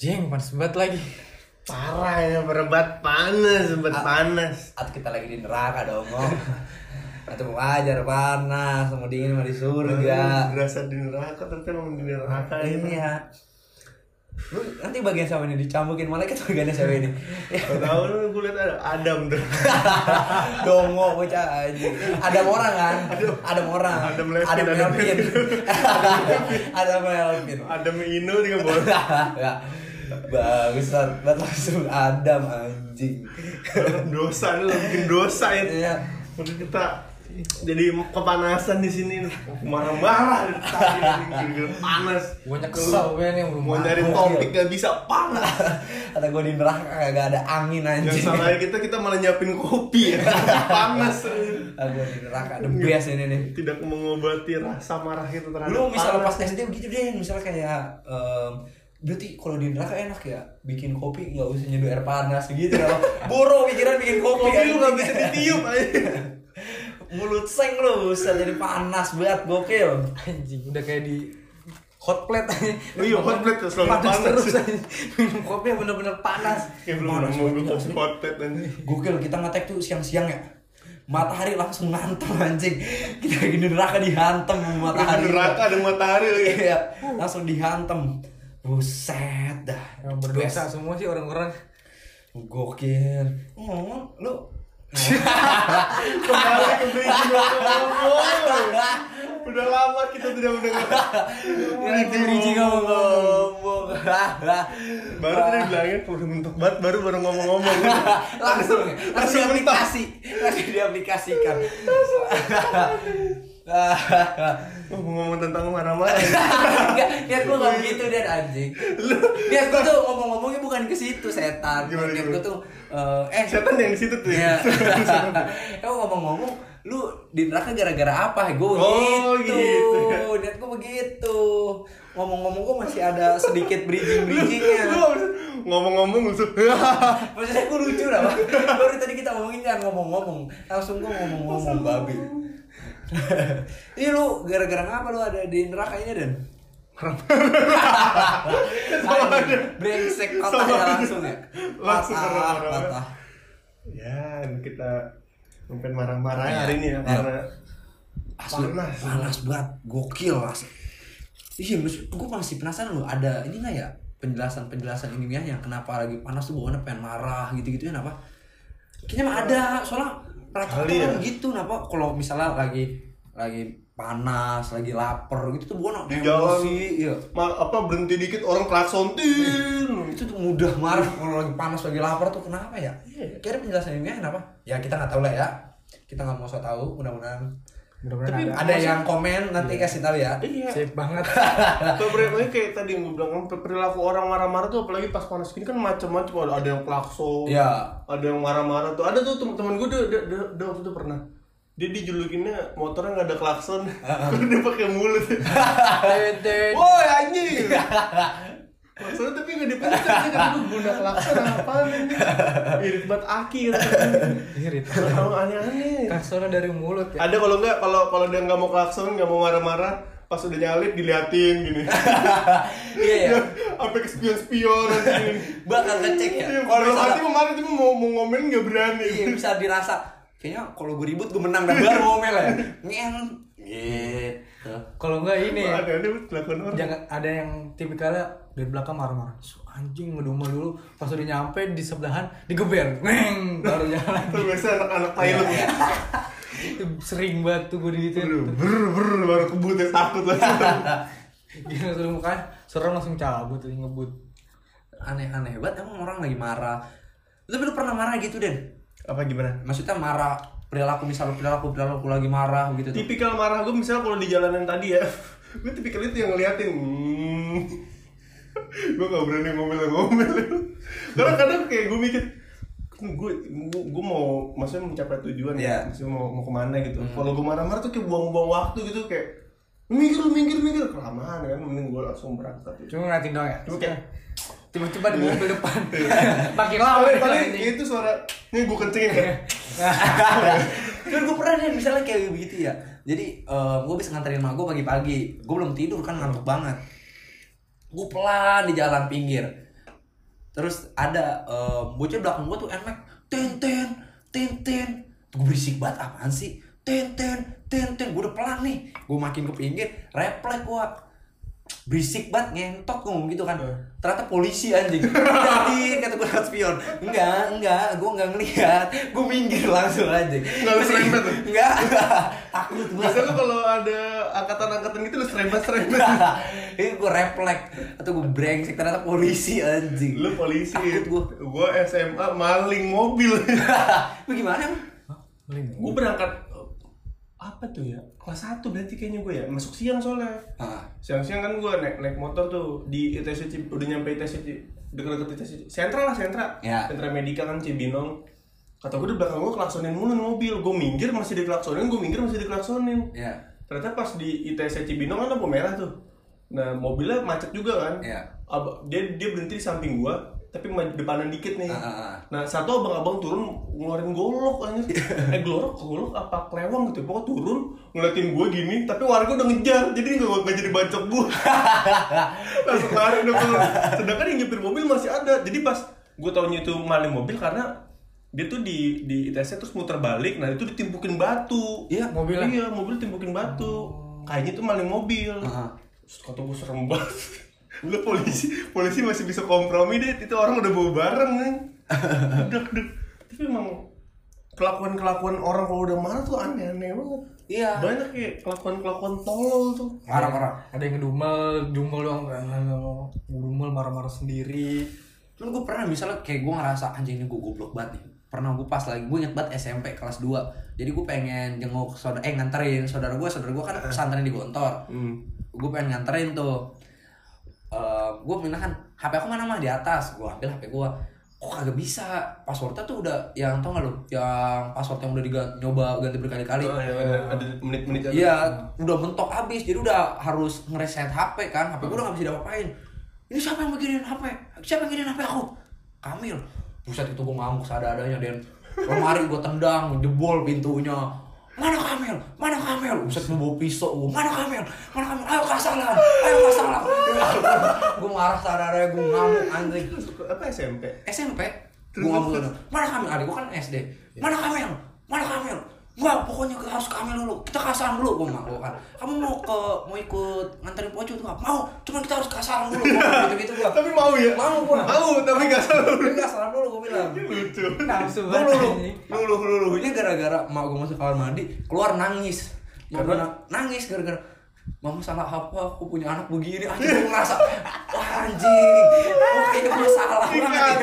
Jeng, panas banget lagi. Parah ya, berebat panas, berebat Ah. panas. Atau kita lagi di neraka dong, Om. Atau mau ajar panas, mau dingin mau di surga. Berasa di neraka, ternyata emang di neraka ya. Iya. Lu nanti bagian siapa ini dicambukin malaikat bagiannya siapa ini? Tau lu gue liat ada Adam tuh. Dongo bocah aja. Ada orang kan? Ada orang. Adam Levin, Ada Adam Melvin. Ada Melvin. Adam Ino juga boleh. Bagusan, banget langsung Adam anjing. dosa lu bikin dosa ya. Iya. Udah kita jadi kepanasan di sini nih. marah-marah tadi panas Gua nyesel gue nih mau nyari topik gak bisa panas Kata gue di neraka kagak ada angin yang anjing. salahnya kita kita malah nyiapin kopi ya panas Aku di neraka the best ini nih. tidak mengobati rasa marah itu terhadap Lu misalnya pas. SD begitu deh, misalnya kayak em, berarti kalau di neraka enak ya bikin kopi nggak usah nyeduh air panas gitu ya boro pikiran bikin kopi kopi lu anjing. gak bisa ditiup aja mulut seng lu bisa jadi panas banget gokil Anjing, udah kayak di hot plate. Oh iya, hot plate selalu panas, panas. terus. Minum kopi yang bener-bener panas. kayak belum Panas mau banget, kopi hot plate nanti gokil kita ngetek tuh siang-siang ya matahari langsung ngantem anjing kita di neraka dihantem sama matahari neraka ada matahari iya langsung dihantem buset dah. Yang berdosa semua sih orang-orang. gokil. Ngomong lu. Kembali ke bridging ngomong udah lama kita tidak mendengar. Bridging ngomong. Baru tadi bilangin udah mentok banget baru baru ngomong-ngomong. Langsung langsung Langsung diaplikasi langsung diaplikasikan ngomong-ngomong tentang marah-marah Enggak, niat gue gak begitu deh anjing. Niat gue tuh ngomong-ngomongnya bukan ke situ setan. Niat gue tuh eh, Eh. Setan yang di situ tuh Iya. Ya Emang ngomong-ngomong Lu di neraka gara-gara apa? Gue Oh, gitu, gitu. Niat gue begitu. Ngomong-ngomong gue masih ada sedikit bridging-bridgingnya. Lu habis ngomong-ngomong langsung Maksudnya gue lucu lah. Baru tadi kita ngomongin kan ngomong-ngomong. Langsung gue ngomong-ngomong babi Ini lu gara-gara ngapa lu ada di neraka ini Dan? Brengsek patah ya langsung ya Langsung Patah, patah ya kita mungkin marah-marah Iya. hari ini ya Iya. karena Asli, Panas. panas banget, gokil asli. Iya, gue masih penasaran loh, ada ini nggak ya penjelasan-penjelasan ilmiahnya kenapa lagi panas tuh bawaannya pengen marah gitu-gitu ya kenapa? Kayaknya mah ada, soalnya rata-rata Kali ya. kan gitu, kenapa kalau misalnya lagi lagi panas, lagi lapar gitu tuh bawaannya Di jalan. emosi, iya. ma- apa berhenti dikit orang klakson tin Itu tuh mudah marah kalau lagi panas, lagi lapar tuh kenapa ya? Kira penjelasan ilmiahnya kenapa? Ya kita nggak tahu lah ya. Kita nggak mau so tahu, mudah-mudahan. Mudah-mudahan Tapi ada. Ada yang komen nanti kasih tahu ya. iya Sip banget. Keberapa kayak tadi yang gue bilang kan perilaku orang marah-marah tuh apalagi pas panas gini kan macam-macam ada ada yang klakson Iya. ada yang marah-marah tuh ada tuh teman-teman gue dia, dia, dia, dia waktu itu pernah dia dijulukinnya motornya nggak ada klakson karena dia pakai mulut woi anjing Maksudnya tapi nggak dipencet dia kan guna klakson apaan ini irit banget aki gitu Irit. kalau aneh-aneh Kasarnya dari mulut ya. ada kalau nggak kalau kalau dia nggak mau klakson nggak mau marah-marah pas udah nyalip diliatin gini Iya ya. sampai ke spion-spion nanti Bakal ngecek ya. Iya, Kalau dalam hati misalnya mau marah cuma mau mau ngomen nggak berani iya bisa dirasa kayaknya kalau gue ribut gue menang dan baru ngomel ya. Ngen. Gitu. Kalau enggak ini ya. ada ada kelakuan orang Jangan ada yang tipikalnya dari belakang marah-marah. "Su, Anjing ngedumel dulu pas udah nyampe di sebelahan digeber. Neng, baru jalan. Itu biasa anak-anak Thailand Iya. Itu sering banget tuh gue digituin. ber ber baru kebut ya takut lah Gila suruh mukanya serem langsung cabut ngebut. Aneh-aneh banget emang orang lagi marah. Lu lu pernah marah gitu, Den? Apa gimana Maksudnya marah perilaku misalnya perilaku perilaku lagi marah gitu tuh. tipikal marah gue misalnya kalau di jalanan tadi ya gue tipikal itu yang ngeliatin hmm. gue gak berani ngomel-ngomel karena kadang kayak gue mikir gue gue, gue mau maksudnya mencapai tujuan Iya. ya maksudnya mau mau ke mana gitu kalau gue marah-marah tuh kayak buang-buang waktu gitu kayak mikir mikir mikir kelamaan kan mending gue langsung berangkat gitu. Cuma ngeliatin doang ya. Cuma kayak Tiba-tiba di mobil depan. Makin lama paling nih, paling anjing. itu suara ini gue kencengin kan Kan gue pernah deh misalnya kayak begitu ya. Jadi gue bisa nganterin emak gue pagi-pagi. Gue belum tidur kan ngantuk banget. Gue pelan di jalan pinggir. terus ada eh, bocah belakang gua tuh nmax ten ten ten ten gue berisik banget apaan sih ten ten ten ten gue udah pelan nih gue makin ke pinggir refleks gua berisik banget ngentot gue ngomong gitu kan. Ternyata polisi anjing. Jadi kata gue liat spion. Enggak enggak. Gue enggak ngeliat. Gue minggir langsung aja Nggak lu serempet tuh? enggak. Takut gue Biasanya lu kalau ada angkatan-angkatan gitu lu serempet-serempet ini gue refleks. Atau gue brengsek ternyata polisi anjing. Lu polisi. Takut gue Gua SMA maling mobil. Lu gimana emang? Gue berangkat apa tuh ya? Kelas 1 berarti kayaknya gue ya? Masuk siang soalnya. Ah, siang-siang kan gue naik naik motor tuh di ITC Cib- udah nyampe ITC Cib- deket-deket ITC Cib- sentra lah sentra. Ya. sentra medika kan Cibinong. Kata gue di belakang gue klaksonin mulu mobil. Gue minggir masih diklaksonin gue minggir masih diklaksonin ya. Ternyata pas di ITC Cibinong kan lampu merah tuh. Nah mobilnya macet juga kan. Iya. Ab- dia dia berhenti di samping gua tapi depanan dikit nih. Ah, ah, ah. nah satu abang-abang turun ngeluarin golok anjir. Eh golok golok apa kelewang gitu pokoknya turun ngeliatin gua gini tapi warga udah ngejar jadi nggak nggak jadi bacok gua. Langsung lari udah sedangkan yang nyupir mobil masih ada. Jadi pas gua taunya itu maling mobil karena dia tuh di di ITC terus muter balik nah itu ditimpukin batu. Iya, mobilnya? iya mobil timpukin batu. Kayaknya itu maling mobil. Ah. Terus kata gue serem banget Udah polisi, polisi masih bisa kompromi deh Itu orang udah bawa bareng kan Dek, dek Tapi emang Kelakuan-kelakuan orang kalau udah marah tuh aneh-aneh banget. Iya. Banyak kayak kelakuan-kelakuan tolol tuh. Marah-marah. Ada yang ngedumel dumel doang. Ngedumel marah-marah sendiri. Cuman gue pernah misalnya kayak gue ngerasa anjing ini gue goblok banget nih. Pernah gue pas lagi, gue inget banget SMP kelas 2 Jadi gue pengen jenguk saudara, eh nganterin saudara gue Saudara gue kan pesantren di Gontor. Hmm. Gue pengen nganterin tuh Eh, Gue minta kan, HP aku mana mah di atas Gue ambil HP gue Kok kagak bisa, passwordnya tuh udah yang tau gak lu Yang password yang udah diganti, nyoba ganti berkali-kali Oh, ya, ada, ada menit-menit aja. Iya, udah mentok habis, jadi udah harus ngereset HP kan. HP gue udah gak bisa diapa-apain. Ini siapa yang beginiin HP? Siapa yang beginiin HP aku? Kamil. Buset itu gue ngamuk seadanya dan lemari gue tendang, jebol pintunya. Mana Kamil? Mana Kamil? Buset gue bawa pisau, gue mana Kamil? Mana Kamil? Ayo kasalan, ayo kasalan. gue marah seadanya, gue ngamuk anjing. Apa SMP? SMP gue ngamuk mana Kamil adik gue kan SD mana Kamil mana Kamil Enggak, pokoknya harus Kamil dulu. Kita kasaran dulu, gue mau kan. Kamu mau ke mau ikut nganterin poco tuh? Mau, cuman kita harus kasaran dulu. Gua gitu gitu gue. Tapi mau ya? Mau gua. Mau, tapi gak salah Tapi kasaran dulu gue bilang. Lucu nafsu Lu banget lu anjing. lu lu lu lu ini gara-gara mak gue masuk kamar mandi keluar nangis. Na- nangis gara-gara Mama salah apa? Aku punya anak begini. Anjing gue ngerasa Wah anjing. Wah ini gue salah banget.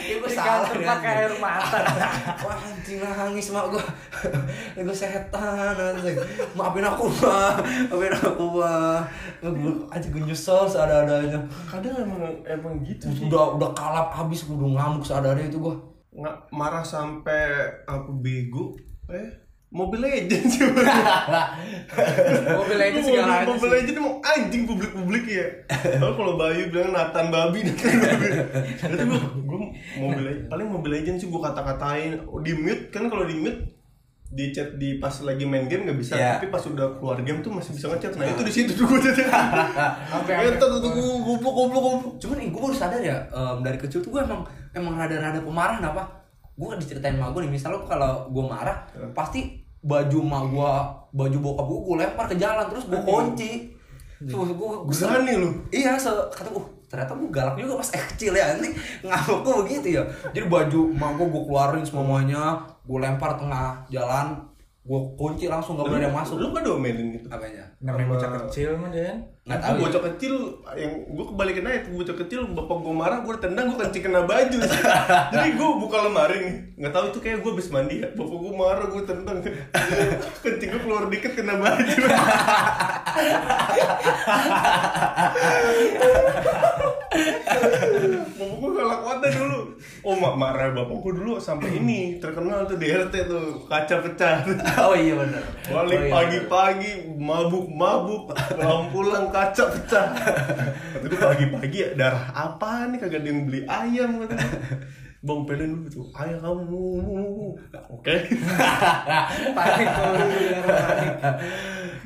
Ini gue salah. Pakai anjing. air mata Wah anjing nangis mak gua Ini gua setan anjing Maafin aku mah Maafin aku mah Gua- Anjing gue nyesel seadanya Kadang emang emang gitu sih Udah udah kalap habis gua udah ngamuk seadanya itu gua nggak marah sampai apa bego eh Mobile Legends sih mobil aja segala aja Mobile Legends emang anjing publik-publik ya. Lalu kalau Bayu bilang Nathan babi Nathan babi. Berarti gue gue Mobile Legends paling Mobile Legends sih gue kata-katain. Di mute kan kalau di mute di chat di pas lagi main game nggak bisa. Iya. tapi pas udah keluar game tuh masih bisa ngechat. Nah itu di situ tuh gue Sampai Entar tuh gue goblok goblok Cuman eh, gua baru sadar ya em, Dari kecil tuh gua emang Emang rada-rada pemarah apa Gua diceritain sama gua nih. Misalnya kalau gua marah Pasti baju mak gua Baju bokap gua Gua lempar ke jalan Terus gua kunci. Terus gua, gua berani lu? Iya, se kata gue ternyata gue galak juga pas kecil ya nanti ngamuk gue begitu ya. Jadi baju emak gue gue keluarin semuanya gue lempar tengah jalan gue kunci langsung gak boleh ada yang masuk. lu kan domelin gitu? Apanya? Namanya bocah kecil mah Den nggak Gue tahu. ya. bocah kecil yang gue kebalikin aja bocah kecil bapak gue marah gue tendang gue kencing kena baju. Jadi gue buka lemari nih nggak tahu itu kayak gue habis mandi ya. Bapak gue marah gue tendang. Kencing gue keluar dikit kena baju bapak gue galak banget dulu oh mak marah bapak gue dulu sampai ini terkenal tuh di RT tuh kaca pecah oh iya benar Balik Oh, iya, pagi-pagi mabuk-mabuk pulang pulang kaca pecah. Kata gue pagi-pagi ya darah apa nih kagak ada yang beli ayam kata gue. Bang Pelen dulu tuh ayam kamu. Oke. panik kalau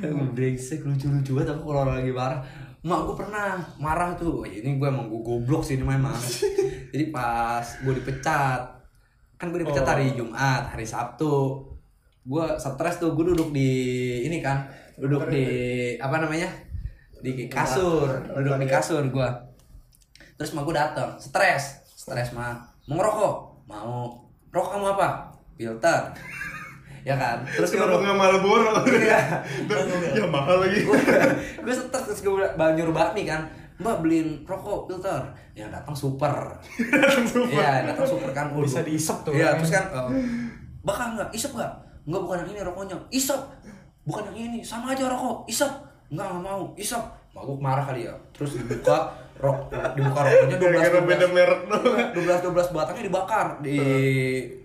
lu brengsek lucu-lucu banget aku kalau lagi marah Mak gue pernah marah tuh. Ini gue emang gue goblok sih ini memang. Jadi pas gue dipecat, kan gue dipecat Oh. hari Jumat, hari Sabtu. Gue stres tuh, gue duduk di ini kan, duduk di apa namanya? Di kasur, duduk di kasur gue. Terus mak gue datang, stres, stres mah. Mau ngerokok? Mau. Rokok kamu apa? Filter. Ya kan? Terus Kenapa? nggak Marlboro? Iya. ya mahal lagi. gue stres terus gue nyuruh bakmi kan? Mbak beliin rokok filter. Yang datang super. Iya datang super kan. Bisa diisep tuh, iya kan. terus kan eh, bakal nggak? Isep nggak? Nggak bukan yang ini rokoknya. Isep. Bukan yang ini. Sama aja rokok. Isep. Nggak nggak mau. Isep. Mak gue marah kali ya. Terus dibuka rok dibuka rokoknya dua belas merek dua belas dua belas batangnya dibakar. Di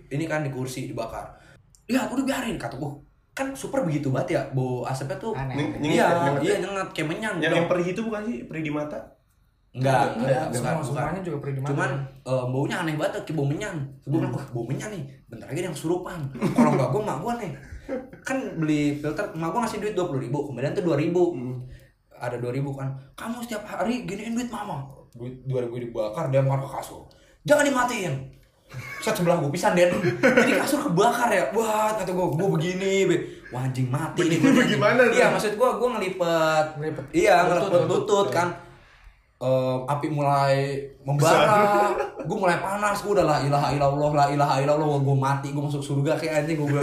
ini kan di kursi dibakar ya udah biarin kata gue kan super begitu banget ya bau asapnya tuh. Aneh. Iya nyengat, iya nyengat. kayak menyan Yang perih itu bukan sih? Perih di mata? enggak Enggak, enggak bukan, bukan. juga perih di mata. cuman eh, baunya aneh banget kayak bau menyan gue bilang wah bau menyan nih bentar lagi ada yang kesurupan kalau enggak gue mak gue nih. Kan beli filter mak gue ngasih duit dua puluh ribu kemudian tuh dua ribu. Ada dua ribu kan. Kamu setiap hari giniin duit mama. Duit dua ribu dibakar dia ke kasur. Jangan dimatiin Set sebelah gue pisan Den. Jadi kasur kebakar ya. Wah kata gue Gue begini be. Wah anjing mati nih Begini gimana? Iya maksud gue Gue ngelipet. Ngelipet. Iya ngelipet lutut. lutut kan. Eh, api mulai membara, gue mulai panas, gue udah la ilaha illallah, la ilaha illallah, gue mati, gue masuk surga kayak anjing, gue bilang.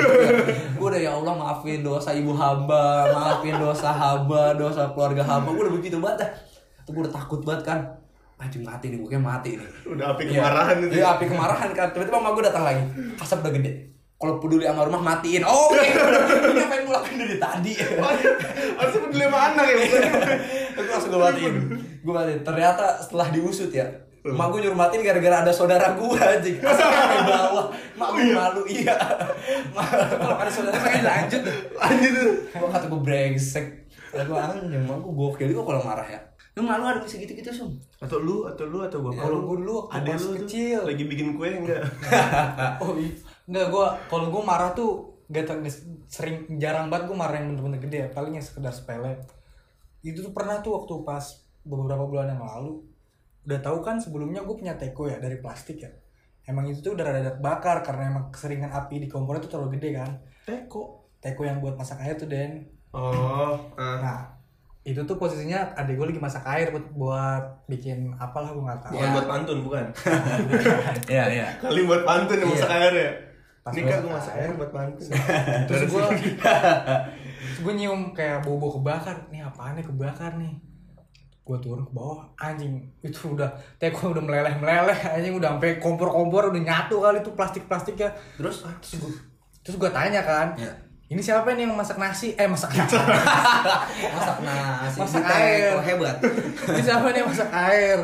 Gue udah ya Allah maafin dosa ibu hamba, maafin dosa hamba, dosa keluarga hamba, gue udah begitu banget dah. Tuh gue udah takut banget kan, anjing mati nih, gue kayak mati nih. Udah api Iya. kemarahan itu. Iya, api kemarahan kan. Tiba-tiba mama gue datang lagi. Asap udah gede. Kalau peduli sama rumah matiin. Oh, oke. Ini apa yang ngulakuin dari tadi? Harusnya peduli sama anak ya. Aku langsung gue matiin. Gue matiin. Ternyata setelah diusut ya. Mak gue nyuruh matiin gara-gara ada saudara gue anjing. Asapnya sampai bawah. Mak gue malu, iya. Kalau ada saudara pengen lanjut. Anjir tuh. Gue kata gue brengsek. Gue anjing, mak gue gokil juga kalau marah ya. Lu malu ada segitu-gitu, Sum? Atau lu, atau lu, atau bapak Kalau lu. waktu Adek pas lu tuh kecil. Lagi bikin kue enggak? Oh iya. Enggak gua kalau gua marah tuh gak tau sering jarang banget gua marah yang bener-bener gede ya. Paling yang sekedar sepele. Itu tuh pernah tuh waktu pas beberapa bulan yang lalu. Udah tahu kan sebelumnya gue punya teko ya dari plastik ya. Emang itu tuh udah rada bakar karena emang keseringan api di kompornya tuh terlalu gede kan. Teko. Teko yang buat masak air tuh Den. Oh, ah. Nah itu tuh posisinya adik gue lagi masak air buat buat bikin apalah gue nggak tahu. Bukan Ya. buat pantun, bukan. Iya, iya. Kali buat pantun yang Iya. masak air ya. Pas kan gue masak air. buat pantun. terus gue gue nyium kayak bau bau kebakar nih apaan nih kebakar nih gue turun ke bawah anjing itu udah teko udah meleleh meleleh anjing udah sampai kompor kompor udah nyatu kali tuh plastik plastiknya Terus? terus gue terus gue tanya kan Ya. Ini siapa nih yang masak nasi eh masak nasi Masak nasi. Masak air. teko hebat. ini siapa nih yang masak air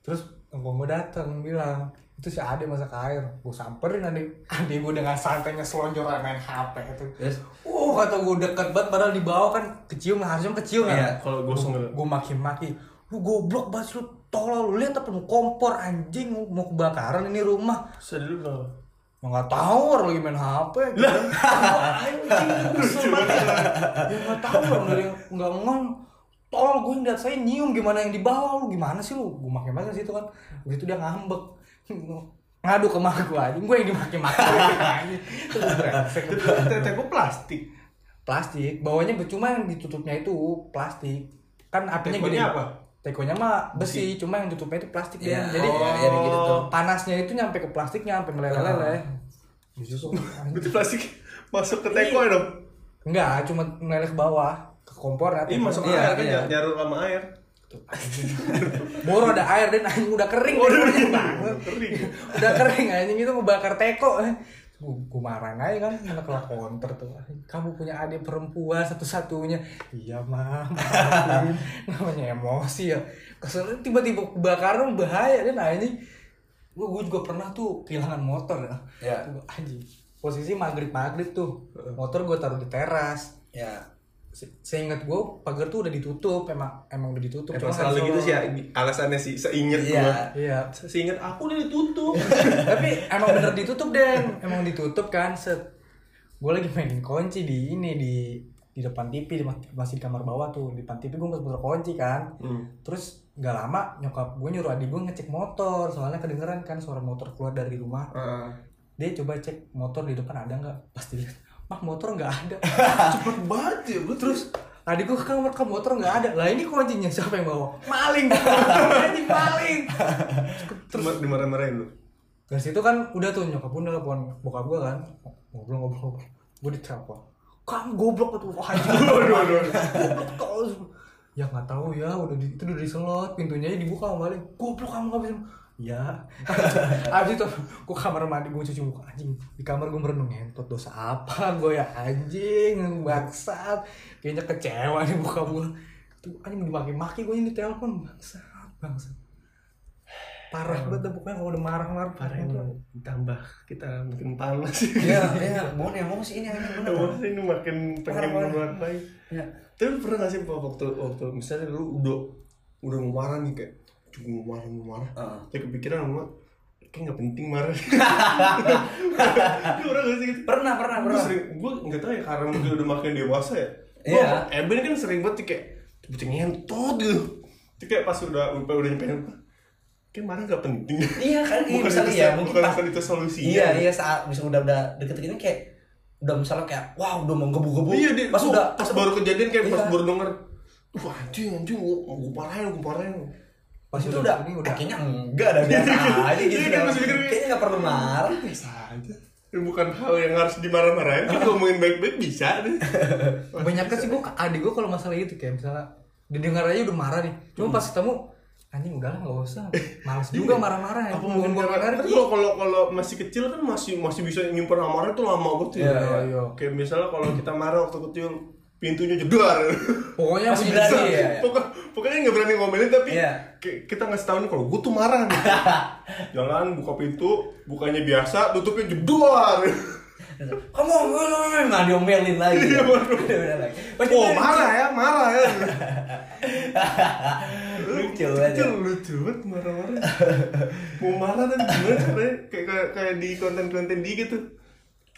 terus gue datang bilang itu si Ade masak air gue samperin adik adik gue dengan santainya selonjoran main HP itu Terus? Oh kata gue deket banget padahal di bawah kan kecium harusnya kecium Iya, ya. kalau gosong gitu. Gue maki-maki. Lu goblok banget lu tolol lu lihat apa lu kompor anjing mau kebakaran ini rumah. Sedih lu. Ya nggak tahu orang lagi main HP gitu. anjing banget. Ya nggak tahu orang dari nggak ngomong. Tolol gue ngeliat saya nyium gimana yang di bawah lu gimana sih lu? Gue maki-maki situ kan. Begitu dia ngambek. Ngadu ke mak gue anjing, gue yang dimaki-maki. Itu. Tapi teko plastik. plastik bawahnya cuma yang ditutupnya itu plastik kan apinya gede apa? Tekonya mah besi, cuma yang tutupnya itu plastik Iya. Den. jadi Oh. Iya, iya, gitu tuh. panasnya itu nyampe ke plastiknya sampai meleleh-leleh Justru Berarti plastik masuk ke teko ya dong. enggak cuma meleleh ke bawah ke kompor ya Ini masuk Iya, air kan iya. nyarut sama air. Boro ada air dan anjing udah kering tekonya banget Kering. udah kering anjing itu ngebakar teko gue marahin aja kan mana kelah counter tuh. Kamu punya adik perempuan satu-satunya. Iya mah namanya emosi ya. Kesel tiba-tiba kebakaran bahaya dan anjing gue gue juga pernah tuh kehilangan motor ya. Gua, anjing. Posisi maghrib maghrib tuh motor gue taruh di teras. Ya. Se- seingat gue pagar tuh udah ditutup emang emang udah ditutup Emang Cuma selalu gitu sih ya, alasannya sih seinget Iya. gua. iya Seinget aku udah ditutup. tapi emang bener ditutup den emang ditutup kan set gue lagi mainin kunci di ini di di depan TV di masih di kamar bawah tuh di depan TV gue masih putar kunci kan Hmm. terus nggak lama nyokap gue nyuruh adik gue ngecek motor soalnya kedengeran kan suara motor keluar dari rumah Ah. dia coba cek motor di depan ada nggak pasti lihat mah motor nggak ada. Cepet banget ya bro terus adik gue ke kamar ke motor nggak ada. Lah ini kuncinya siapa yang bawa? Maling. Anjing maling. Terus dimarah-marahin lu? Dari situ kan udah tuh nyokap gue nelfon bokap gue kan. Ngobrol ngobrol ngobrol gue ditelepon. Kamu goblok tuh wah waduh. goblok ya nggak tahu ya udah di, itu udah diselot pintunya aja dibuka sama maling. Goblok kamu nggak bisa ya. Abis itu gue kamar mandi gue cuci muka anjing. Di kamar gue merenung ngentot dosa apa gue ya? Anjing bangsat. Kayaknya kecewa nih buka gue tuh anjing dimaki-maki gue ini telepon. Bangsat bangsat. Parah banget dah pokoknya kalau udah marah-marah parah emang ditambah kita makin panas. Iya, iya, mau emosi ini anjing bener. Emang sih ini makin pengen Parah, parah. meluapkan Ya. Tapi pernah gak sih waktu waktu misalnya lu udah udah mau marah nih kayak mau marah marah Heeh. kayak kepikiran sama kayak nggak penting marah pernah gak sih gitu Pernah, pernah, gue pernah. sering gue nggak tahu ya karena mungkin udah makin dewasa ya Iya. Gua- Eben kan sering banget kayak bocah ngentot gitu Itu kayak pas udah udah udah nyampe kayak marah gak penting Iya kan, iya, bukan misalnya itu, ya, mungkin bukan, pas- bukan itu solusinya Iya, iya saat bisa udah udah deket ini kayak udah misalnya kayak wow udah mau gebu-gebu. Iya, dia, pas udah pas baru kejadian kayak pas Iya. baru denger Wah anjing anjing gua parahin gua parahin pas itu udah, ini udah udah. kayaknya enggak ada biasa aja gitu. Iya, kan, masih mikir- kayaknya enggak perlu marah. biasa aja. Ini bukan hal yang harus dimarah-marahin kan ngomongin baik-baik bisa deh. Banyak kan sih gue adik gue kalau masalah itu kayak misalnya didengar aja udah marah nih. Cuma pas ketemu anjing udahlah nggak usah. Males juga marah-marah ya apa mungkin karena kan kalau kalau kalau masih kecil kan masih masih bisa nyimpen amarah itu lama banget ya. Iya, iya. kayak misalnya kalau kita marah waktu kecil pintunya jedar. Pokoknya Masih berani ya. Pokok, pokoknya nggak berani ngomelin tapi ki- kita ngasih tahu nih kalau gue tuh marah nih. Jalan buka pintu bukanya biasa tutupnya jedar. Kamu nggak diomelin lagi. Iya, lagi. Oh marah ya marah ya. Lucu aja. lucu banget marah-marah. Mau marah tapi gimana caranya kayak, kayak kayak di konten-konten di gitu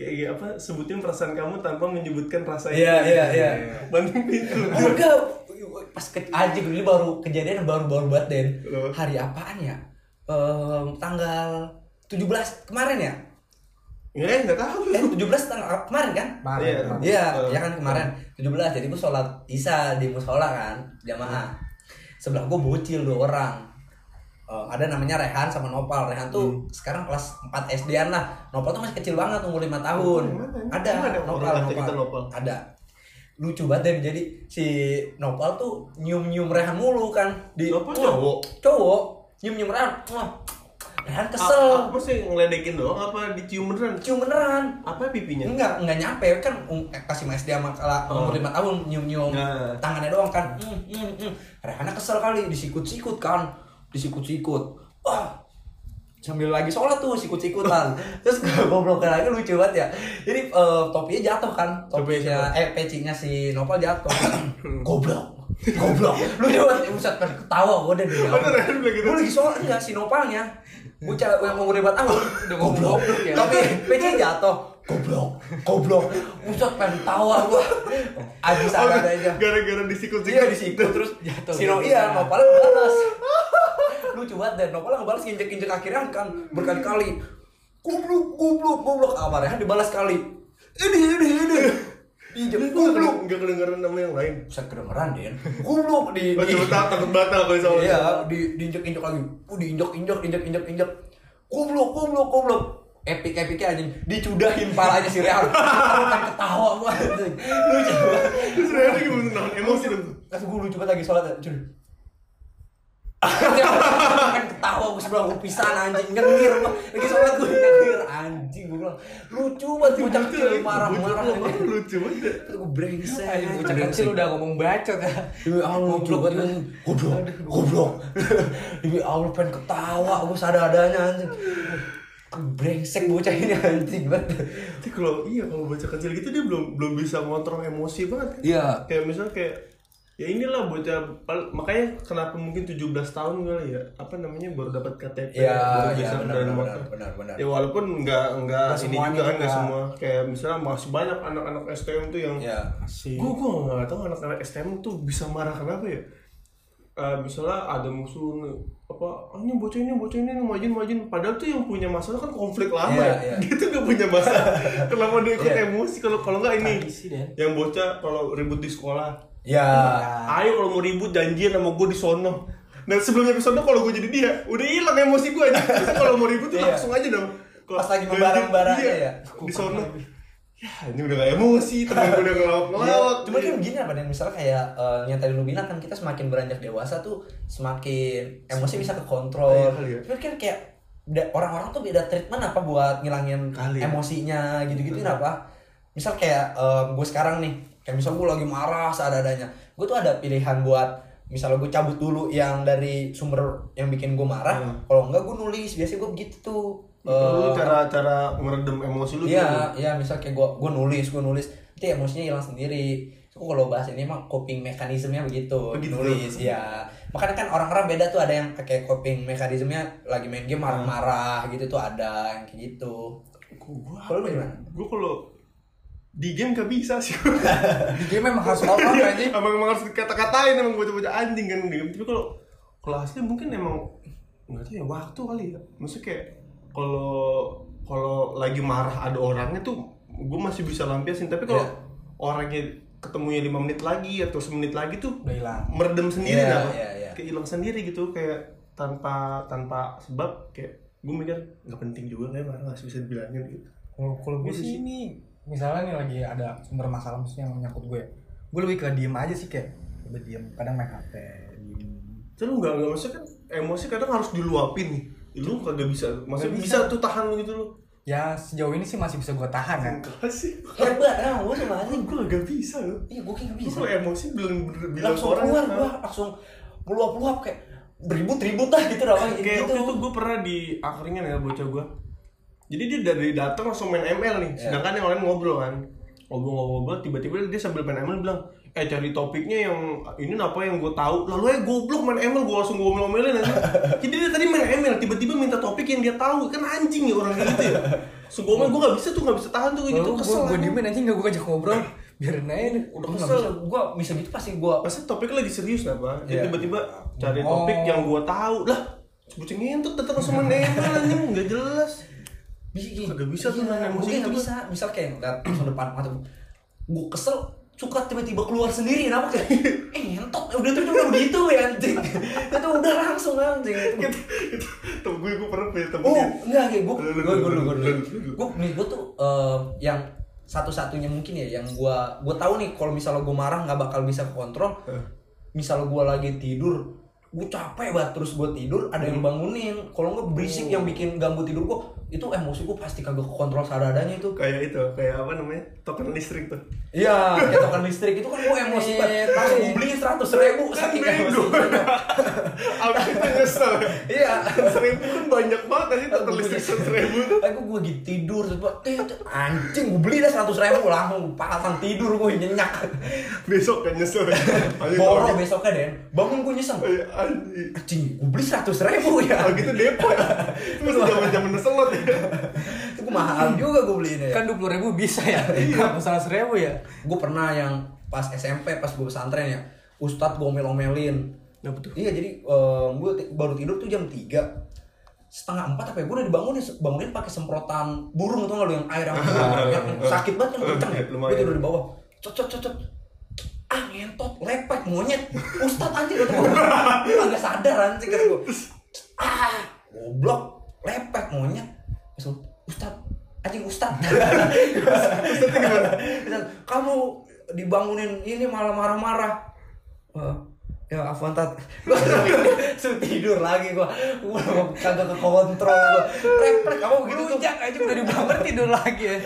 kayak apa sebutin perasaan kamu tanpa menyebutkan rasa Iya, iya, iya. banting pintu Enggak, pas ke anjing ini baru kejadian baru-baru banget Den. Loh. Hari apaan ya? Ehm, tanggal 17 kemarin ya? ya nggak tahu Eh 17 tanggal kemarin kan? marah Iya. Iya, Eh, ya kan kemarin 17 jadi gue sholat isya di musola kan jamaah. Sebelah gue bocil dua orang. Eh, ada namanya Rehan sama Nopal. Rehan tuh sekarang kelas 4 SD-an lah. Nopal tuh masih kecil banget umur 5 tahun. Mana? Ada, ada Nopal, Nopal. cerita Nopal? Ada. Lucu banget Dan. jadi si Nopal tuh nyium-nyium Rehan mulu kan di Nopal cowok? Cowok, nyium-nyium Rehan. Wah, Rehan kesel. apa sih ngeledekin doang apa dicium beneran Cium beneran. apa pipinya Enggak, enggak nyampe kan um, eh, kasih mas dia sama kala Oh. umur 5 tahun nyium-nyium Nah. tangannya doang kan. Hmm, hmm, hmm. Rehana kesel kali disikut-sikut kan. Disikut-sikut. Wah. Sambil lagi sholat tuh sikut-sikutan. Terus goblok lagi lucu banget ya. Jadi eh, topinya jatuh kan. Topinya eh pecinya si Nopal jatuh. goblok. Goblok. Banget. Buset kan ketawa gue Rehan bilang gitu? Gue lagi sholat enggak si Nopalnya. Bocah yang umur 5 tahun. Udah ngomong goblok ya. Tapi pecinya jatuh. Goblok, goblok. Buset pengen tawa gua. Abis Oh, ada aja. gara-gara disikut-sikut Iya disikut terus Jatuh. si No iya Nopal ngebalas. Lucu banget dan Nopal ngebalas injek-injek akhirnya kan berkali-kali. Goblok, goblok, goblok. Kabarnya dibalas kali. Ini, ini, ini. Injek, Nggak goblok. keden- nggak kedengeran nama yang lain Buset kedengeran Den. Goblok di Oh, di takut batal kalau sama Iya, di diinjek-injek lagi. Uh, diinjek-injek, injek-injek-injek. Goblok, goblok, goblok. Epic epicnya anjing dicudahin palanya si Rehan. Aku kan ketawa gua anjing. Lucu banget. terus Rehan gimana nahan emosi dong Kasih gue lucu banget lagi sholat cud. kan ketawa gue sebelah gue pisan anjing nyengir gua. lagi sholat gue nyengir anjing gue bilang lucu banget bocah kecil marah-marah Bocah anjing lucu banget Terus gue brengsek Anjing, bocah kecil udah ngomong bacot ya Allah lucu banget. Goblok, goblok. Demi Allah pengen ketawa gue sadar-adanya anjing. Brengsek bocah ini anjing banget. Tapi kalau iya kalau bocah kecil gitu dia belum belum bisa ngontrol emosi banget kan? Iya. Kayak misalnya kayak ya inilah bocah makanya kenapa mungkin 17 tahun kali ya apa namanya baru dapat KTP Iya, baru iya, bisa benar, kendaraan benar, motor. benar, benar. ya walaupun nggak nggak ini juga kan nggak semua kayak misalnya masih banyak anak-anak STM tuh yang ya gue gue nggak tahu anak-anak STM tuh bisa marah kenapa ya Eh, misalnya ada musuh nih, apa ah, ini bocah ini bocah ini majin majin padahal tuh yang punya masalah kan konflik lama Iya, ya. iya. dia tuh gak punya masalah. Kenapa dia ikut Iya. emosi? Kalau kalau nggak ini yang bocah kalau ribut di sekolah. Ya ayo kalau mau ribut janjian sama gue di sono. Nah sebelumnya di sono kalau gue jadi dia udah hilang emosi gue aja. Kalau mau ribut tuh Iya. langsung aja dong. Kalau Pas lagi iya, ya. di sono ya ini udah gak emosi temen gue udah ngelawak Ya, ngelawak cuma kan gini apa dan misalnya kayak eh, yang tadi lu bilang kan kita semakin beranjak dewasa tuh semakin emosi bisa kekontrol. Iya kali ya. Cuma kan kayak orang-orang tuh beda treatment apa buat ngilangin Kali ya. emosinya gitu-gitu apa? Misal kayak gue sekarang nih, kayak misal gue lagi marah seadanya, gue tuh ada pilihan buat misalnya gue cabut dulu yang dari sumber yang bikin gue marah, Hmm. kalau enggak gue nulis biasanya gue begitu tuh. Lu Eh, cara cara meredam emosi lu Iya, iya misal kayak gua gua nulis, gua nulis, nanti emosinya hilang sendiri. So, kalau bahas ini emang coping mekanismenya begitu, Begitu. nulis ya. Makanya kan orang-orang beda tuh ada yang kayak coping mekanismenya lagi main game marah-marah gitu tuh ada yang kayak gitu. Gua Kalau lu gimana? Gue kalau di game gak bisa sih. Di game memang harus all out anjing. emang, emang harus dikata-katain emang bocah-bocah anjing kan di game. Tapi kalau kalau asli mungkin emang nggak tahu ya waktu kali ya. Maksudnya kayak kalau kalau lagi marah ada orangnya tuh gue masih bisa lampiasin. Tapi kalau Iya. orangnya ketemunya lima menit lagi atau semenit lagi tuh Udah hilang. meredam sendiri Iya, dah. iya, iya. Kayak hilang sendiri gitu kayak tanpa tanpa sebab kayak gue mikir nggak penting juga kayak marah masih bisa dibilangin gitu. Kalau kalau gue Gitu sih ini misalnya nih lagi ada sumber masalah maksudnya yang menyangkut gue, gue lebih ke diem aja sih kayak udah diem. Kadang main HP, diem. Terus nggak nggak maksudnya kan emosi kadang harus diluapin nih. Lu kagak bisa, Nggak bisa. bisa. tuh tahan lu gitu lu. Ya sejauh ini sih masih bisa gue tahan kan. Enggak sih. Hebat, emang gua sama anjing. Gue gak bisa lu. Iya, gua kayak Lu bisa. kalau emosi bilang bilang Langsung orang keluar kan. gua, langsung meluap-luap kayak beribut-ribut dah gitu dah Kayak gitu. waktu itu gue pernah di akringan ya bocah gue. Jadi dia dari datang langsung main ML nih. Iya. Sedangkan yang lain ngobrol kan. Ngobrol-ngobrol tiba-tiba dia sambil main ML bilang, eh cari topiknya yang ini apa yang gue tahu. Lalu eh goblok main ML gue langsung ngomel-ngomelin aja. Jadi dia tadi main ML tiba-tiba minta topik yang dia tahu kan anjing ya orang kayak gitu ya. Langsung gue gue gak bisa tuh gak bisa tahan tuh kayak gitu kesel gue gue diemin anjing gak gue ajak ngobrol. Biarin aja udah kesel. gua bisa gitu pasti gua Masa topiknya lagi serius lah pak? Dia Iya. tiba-tiba cari Oh. topik yang gue tahu. Lah bocah ngentut datang langsung main ML anjing. Nggak jelas bisa Kagak bisa tuh main emosi mungkin gitu, nggak bisa. Misal kayak ngeliat langsung depan mata gue kesel suka tiba-tiba keluar sendiri kenapa kayak eh ngentot udah tuh udah begitu ya anjing. Itu udah langsung anjing. Itu temen gue gue pernah punya temen oh enggak kayak gue gue gue gue gue nih gue tuh eh, yang satu-satunya mungkin ya yang gue gue tahu nih kalau misalnya gue marah nggak bakal bisa kontrol Eh. misalnya gue lagi tidur gue capek banget terus gue tidur ada yang bangunin. Kalau nggak berisik yang bikin ganggu tidur gue itu emosi gue pasti kagak kontrol seadanya itu. Kayak itu kayak apa namanya token listrik tuh. Iya, kayak token listrik itu kan gue emosi banget. Langsung gue beli seratus ribu kan saking emosi. abis itu nyesel ya. Iya. seribu kan banyak banget sih token listrik seribu tuh. Aku gue gitu tidur, gua, eh, tuh, anjing gue beli dah seratus ribu langsung pasang tidur gue nyenyak. besok kan nyesel ya Anjing, Boro kalau gitu- besoknya den, bangun gue nyesel. Eh, anjing gue beli seratus ribu ya. kalau gitu depo ya itu masih zaman zaman selot ya Itu gue mahal juga gue beli ini. Kan dua puluh ribu bisa ya. Kenapa salah seribu ya? Gue pernah yang pas SMP, pas gue pesantren ya, Ustadz gue omel-omelin. Nah betul Iya jadi gue baru tidur tuh jam 3 setengah empat apa ya? Gue udah dibangunin bangunin pakai semprotan burung tuh nggak lu yang air yang, yang sakit banget kan kenceng. Ya gue tidur di bawah. Cot cot ah ngentot lepek monyet. Ustad anjing kata gue agak sadar anjing kata gue ah goblok lepek monyet. Ustad anjing ustad Ustad, kamu dibangunin ini malah marah-marah. Eh, ya afwan tat. Gue langsung tidur lagi gue gue kagak ke kontrol gue refleks apa begitu tuh? Rujak aja udah dibangun tidur lagi ya.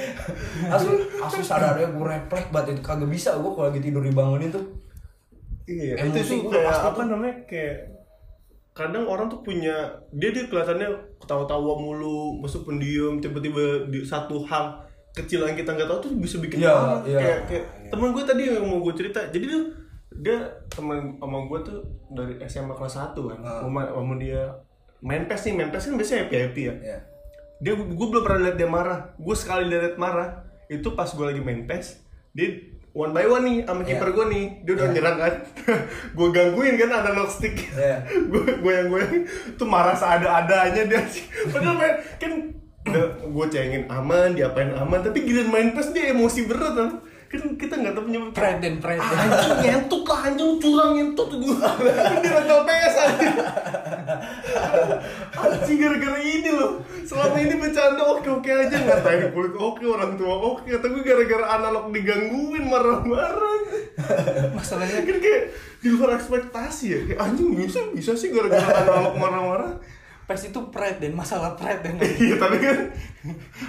asli asli sadarnya gue refleks banget. Itu kagak bisa gue kalau lagi tidur dibangunin tuh. Iya, Emosi itu tuh gua kayak pasti apa namanya kayak kadang orang tuh punya dia dia kelihatannya ketawa-tawa mulu, masuk pendiam, tiba-tiba di satu hal kecil yang kita nggak tahu tuh bisa bikin Iya, marah. iya. Kayak kayak temen gue tadi yang mau gue cerita, jadi dia dia teman sama gue tuh dari SMA kelas 1 kan. Ah. sama, sama dia. Main PES nih main PES kan biasanya happy happy ya? Iya. dia gue belum pernah lihat dia marah. Gue sekali lihat marah. Itu pas gue lagi main PES dia one by one nih sama Iya. kiper gue nih. Dia udah Iya. nyerang kan? Gue gangguin kan analog stick. Iya. gue goyang goyang tuh marah seada adanya dia. Padahal main kan gue cengin aman diapain aman. Tapi giliran main PES dia emosi berat kan kan kita nggak tahu penyebab Pride dan pride. anjing ngentuk lah anjing curang ngentuk. Gue di rental PS anjing. Anjing gara-gara ini loh. Selama ini bercanda oke-oke aja. Ngatain kulit oke orang tua oke. Tapi gara-gara analog digangguin marah-marah. Masalahnya kan kayak di luar ekspektasi ya. Kayak anjing bisa bisa sih gara-gara analog marah-marah PES itu pride dan masalah pride dan iya tapi kan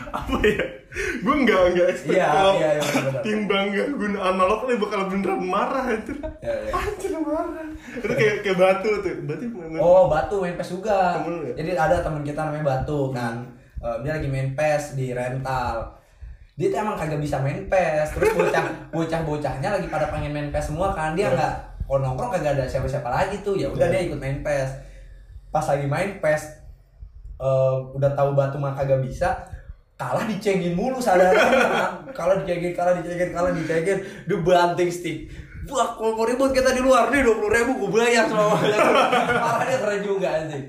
apa ya gue nggak nggak expect Iya, kalau iya, iya, benar-benar. tim bangga guna analog nih bakal beneran marah itu Iya, iya. anjir marah itu kayak kayak batu tuh berarti main- Oh, Batu main PES juga. Temen ya? Jadi ada teman kita namanya Batu kan. Eh, dia lagi main PES di rental. Dia tuh emang kagak bisa main PES. Terus bocah bocah-bocahnya lagi pada pengen main PES semua kan. Dia nggak kalau nongkrong kagak ada siapa-siapa lagi tuh. Ya udah Iya. dia ikut main PES. Pas lagi main PES eh, udah tahu Batu mah kagak bisa kalah dicengin mulu sadar. Kalah dicengin kalah dicengin kalah dicengin. Dia banting stick. Wah, kalau mau ribut kita di luar nih dua puluh ribu gue bayar sama Malah dia keren juga anjing.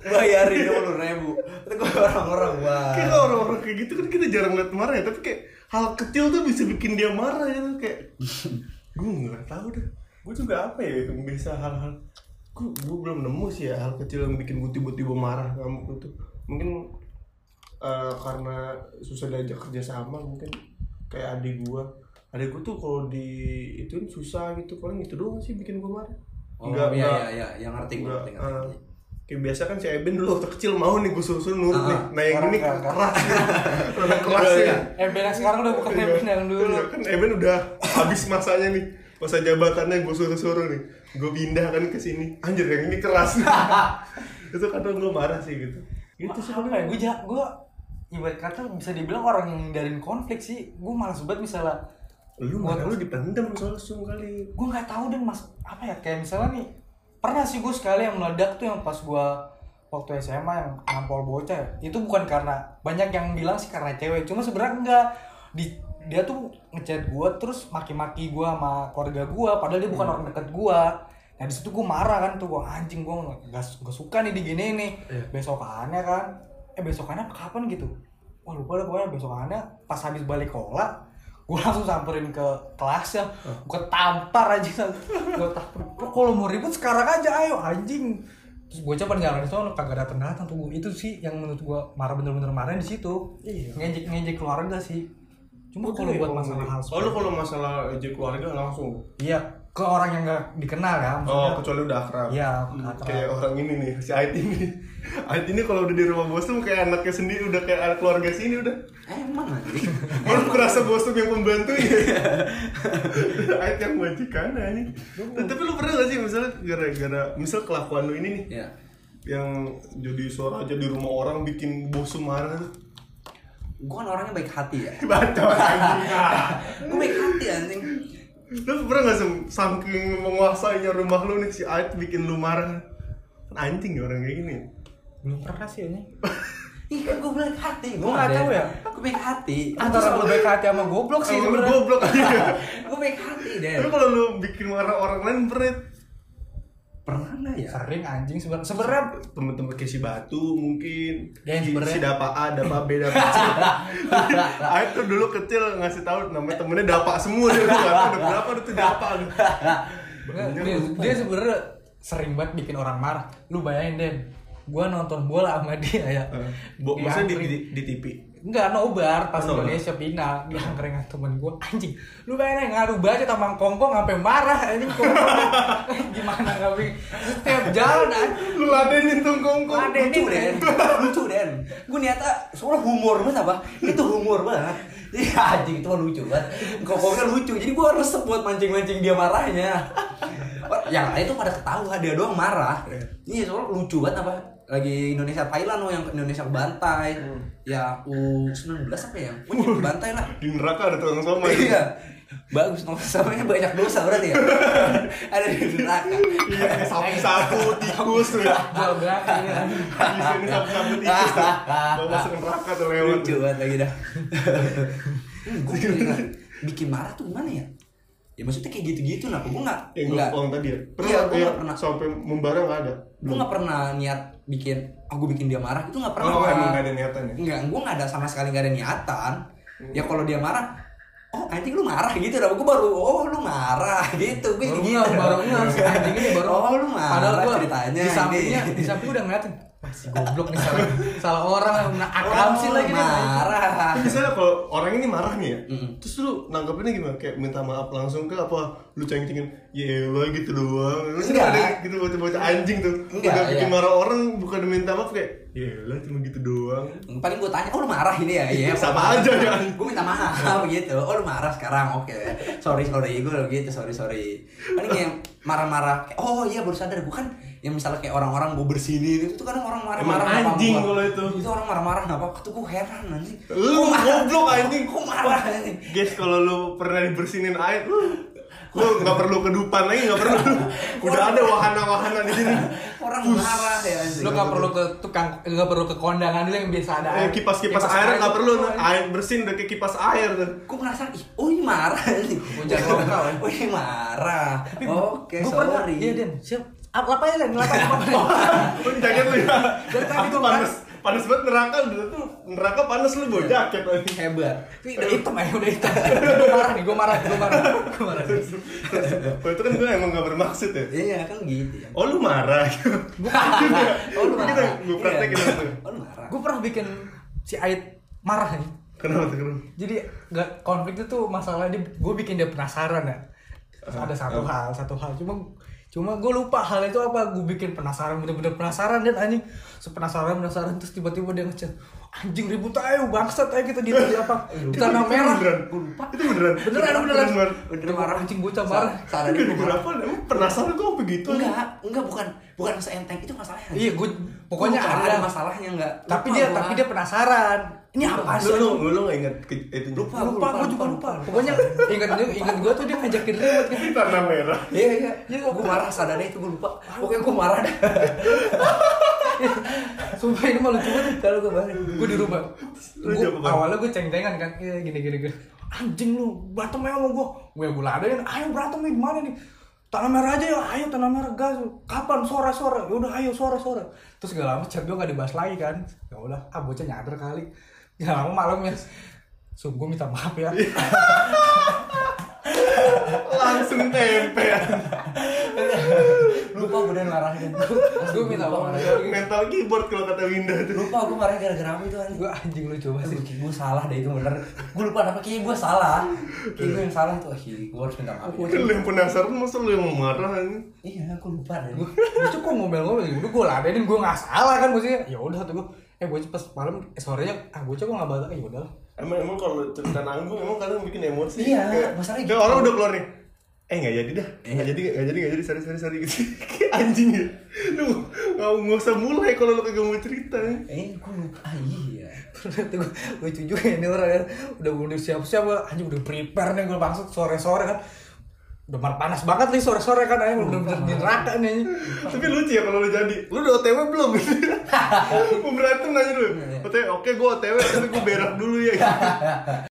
Bayarin dua puluh ribu. Itu gue orang-orang wah. Kayak orang-orang kayak gitu kan kita jarang liat marah ya tapi kayak hal kecil tuh bisa bikin dia marah ya kayak gue nggak tahu dah gue juga apa ya bisa hal-hal gue, gue belum nemu sih ya hal kecil yang bikin gue tiba-tiba marah kamu tuh mungkin eh, karena susah diajak kerja sama mungkin kayak adik gue adik gue tuh kalau di itu susah gitu paling itu doang sih bikin gue marah Oh Nggak- iya nggak- iya iya Yang ngerti gue Enggak, ngerti, ngerti, ngerti. kayak biasa kan si Eben dulu waktu kecil mau nih gue suruh nurut Ah, nih. Nah yang ini keras. Rada keras ya. iya. Eh Ben sekarang udah bukan Iya. Ben yang dulu. Iya, Kan Eben udah habis masanya nih. Masa jabatannya gue suruh-suruh nih. Gue pindah kan ke sini. Anjir yang ini keras. itu kadang gue marah sih gitu. Gitu sih apa ya? Gue ja, gue ibarat kata bisa dibilang orang yang hindarin konflik sih. Gue malas banget misalnya Lu marah lu dipendam langsung kali. gue nggak tahu dan mas apa ya kayak misalnya nih pernah sih gue sekali yang meledak tuh yang pas gue waktu SMA yang nampol bocah itu bukan karena banyak yang bilang sih karena cewek cuma sebenarnya enggak di dia tuh ngechat gue terus maki-maki gue sama keluarga gue padahal dia bukan orang deket gue nah di situ gue marah kan tuh gue anjing gue nggak nggak suka nih digini nih Iya. besokannya kan? Eh besokannya apa kapan gitu? Wah lupa dah pokoknya besokannya pas habis balik sekolah gue langsung samperin ke kelasnya gue tampar aja gue tampar. "Bro, kalau mau ribut sekarang aja ayo anjing. Terus gue coba jalan itu kagak datang datang tuh itu sih yang menurut gue marah bener-bener marah di situ. Iya. ngejek ngejek keluarga sih cuma kalau buat masalah hal Oh lu kalau masalah ejek keluarga langsung. iya ke orang yang gak dikenal Oh, maksudnya kecuali udah akrab. Iya, Hmm. Kayak orang ini nih, si Ait ini. Ait ini kalau udah di rumah bos tuh kayak anaknya sendiri, udah kayak anak keluarga sini udah. Emang anjing Lu merasa bos tuh yang pembantu ya? Ait yang majikan ini. Tapi lu pernah gak sih misalnya gara-gara misal kelakuan lu ini nih Ya yang jadi suara aja di rumah orang bikin bos marah. Gue kan orangnya baik hati ya Baca anjing. Gue baik hati anjing Lu pernah gak sih saking menguasainya rumah lu nih si Ait bikin lu marah? Kan Anjing ya orang kayak gini. belum pernah sih ini Ih kan gue baik hati Gua nggak tahu ya. Gue baik hati antara lu baik hati sama goblok sih sebenarnya goblok aja. Gue baik hati deh Tapi kalau lu bikin marah orang lain berat Pernah nggak ya? sering anjing. Sebenarnya sebenarnya temen-temen kayak si Batu mungkin. Ya, yang si, Dapa A, Dapa B, Dapa C. Aib tuh dulu kecil ngasih tahu namanya temennya Dapa semua dia tahu udah berapa tuh Dapa lu. dia, dia sebenarnya sering banget bikin orang marah. Lu bayangin Den. Gua nonton bola sama dia ya. Bo, maksudnya di, Diangkring. di, di TV Enggak, nobar pas nobar. Indonesia final dia angkring sama temen gue anjing lu bayangin ngaruh banget sama kongkong sampai marah anjing kongkong. Gimana nggak bikin setiap jalan anjing. Lu ladenin tuh kongkong. Lucu den. Lucu den. Gue niatnya soalnya humor banget apa itu humor banget. Iya anjing itu lucu banget. Kokoknya lucu jadi gue resep buat mancing-mancing dia marahnya. Yang lain tuh pada ketawa dia doang marah. Iya. Soalnya lucu banget apa lagi Indonesia Thailand loh yang Indonesia kebantai ya U19 apa ya pokoknya kebantai lah di neraka ada tukang somai iya Bagus nongkrong samanya banyak dosa berarti ya. Ada di neraka. Iya, sapu-sapu, tikus tuh. Jual belakang ini kan. Di sini sapu-sapu tikus tuh. Mau masuk neraka tuh lewat. Lucu banget lagi dah. gue bikin marah tuh gimana ya? Ya maksudnya kayak gitu-gitu kenapa gue nggak Yang gue tadi ya. Pernah Iya, nggak pernah. sampai membara nggak ada. gue nggak pernah niat bikin aku bikin dia marah itu nggak pernah Oh, gua- emang nggak ada niatan ya? Enggak, gue nggak ada sama sekali nggak ada niatan. Ya kalau dia marah, oh anjing lu marah gitu dah. Gue baru, oh lu marah gitu. Gue Baru gitu. nggak, baru nggak, anjing ini baru. Oh lu marah Padahal gua ceritanya. di sampingnya, di samping udah ngeliatin. Si goblok nih salah, salah orang, nah, akam sih lagi nih. marah. Tapi misalnya kalau orang ini marah nih ya, Mm-mm. terus lu nanggapinnya gimana? Kayak minta maaf langsung ke apa? Lu cengcengin, ya lo gitu doang. Enggak. ada gitu bocah-bocah anjing tuh. Enggak, bikin iya. marah orang bukan minta maaf kayak, ya lah cuma gitu doang. Paling gue tanya, oh lu marah ini ya? Iya. Sama aja ya. Gue minta maaf gitu. Oh lu marah sekarang, oke. Sorry sorry, gue gitu sorry sorry. Paling yang marah-marah. kayak, Oh iya baru sadar gue kan yang misalnya kayak orang-orang mau bersini itu tuh kadang orang marah-marah anjing kalau itu. itu orang marah-marah kenapa tuh gue heran anjing Lu goblok anjing. Gua marah anjing Guys, kalau lu pernah dibersinin air, lu lu nggak perlu kedupan lagi, nggak perlu. Udah ada wahana-wahana di sini. orang marah ya anjing Lu gak perlu ke tukang, gak perlu ke kondangan dulu yang biasa ada. Eh, kipas-kipas air nggak perlu, air bersin udah kayak kipas air tuh. gue merasa ih oh ini marah anjing Hujan lokal, oh ini marah oke Gue pernah, sorry iya Den, siap. Apa apa ya Den? Apa apa? Oh, jaket lu ya. Dari tadi gua panas. Panas banget neraka udah tuh. Neraka panas lu bawa jaket lagi. hebat Tapi udah hitam ya, udah hitam. Gue marah nih, gue marah, gue marah, gue marah. Oh, itu kan gue emang gak bermaksud ya. iya kan gitu ya Oh lu marah. oh lu marah gue praktekin Iya. itu. oh lu marah Gue pernah bikin si Ait marah nih. Kenapa tuh kenapa? Jadi gak konflik itu tuh masalah dia, gue bikin dia penasaran ya. Ada satu hal, satu hal. Cuma cuma gue lupa hal itu apa. Gue bikin penasaran, bener-bener penasaran dan anjing. Sepenasaran penasaran terus tiba-tiba dia ngechat. Anjing ribut ayo bangsat ayo kita di, di apa di tanah Itu merah. Beneran. Gue lupa. Itu beneran. Beneran beneran. Beneran. Bener marah Anjing bocah marah. Saran Itu gue gara-gara marah apa? Emang penasaran kok apa gitu? enggak enggak bukan bukan seenteng itu masalahnya Iya, gue pokoknya ada ada masalahnya enggak Tapi dia gua. tapi dia penasaran. Ini apa sih? Lu lu lu inget itu Lupa. lupa, gue juga lupa. Pokoknya ingat ingat gue tuh dia ngajakin ribut kan. Di tanah merah. Iya iya, Iya, gue marah sadarnya itu gue lupa. Pokoknya gue marah dah. Sumpah ini malu lucu banget kalau gue balik. Gue di rumah. Gua, awalnya gue ceng-cengan kan, iya gini gini gini. Anjing lu, berantem aja sama gue. Gue gue ladenin, ayo berantem nih di mana nih? Tanah merah aja ya, ayo tanah merah gas. Kapan sore sore? Ya udah ayo sore sore. Terus gak lama chat gue gak dibahas lagi kan. Ya udah, ah bocah nyadar kali. Ya lama malamnya. Sungguh minta maaf ya. Langsung tempe. Lupa gue udah marahin. Gue minta maaf. Mental keyboard kalau kata Winda tuh. Lupa gue marah gara-gara apa itu anjing. Gue anjing lu coba sih. Gue salah deh itu bener. Gue lupa apa kayaknya gue salah. Kayak gue yang salah tuh. Gue harus minta maaf. Lu yang penasaran masa lu yang marah ini? Iya, gue lupa deh. Lucu kok ngomel-ngomel ya udah gue ladenin gue nggak salah kan maksudnya ya udah tuh gue eh gue pas malam eh, sorenya ah gue coba nggak batal ya udah Emang emang kalau cerita nanggung emang kadang bikin emosi. Iya, masalahnya gitu. orang udah keluar nih. Eh nggak jadi dah, nggak Iya. jadi nggak jadi nggak jadi sorry sorry sorry gitu. Anjing ya. Lu nggak nggak usah mulai kalau lu kagak mau cerita. Eh, gue lupa. Ah iya. Pernah tuh gue lucu juga ini orang kan udah udah siap-siap gue anjing udah prepare nih gue maksud sore-sore kan udah mar panas banget nih sore-sore kan anjing udah bener di neraka nih. Tapi lucu ya kalau lu jadi. Lu udah OTW belum? Mau berantem nanya dulu. OTW, oke gue OTW tapi gue berak dulu ya.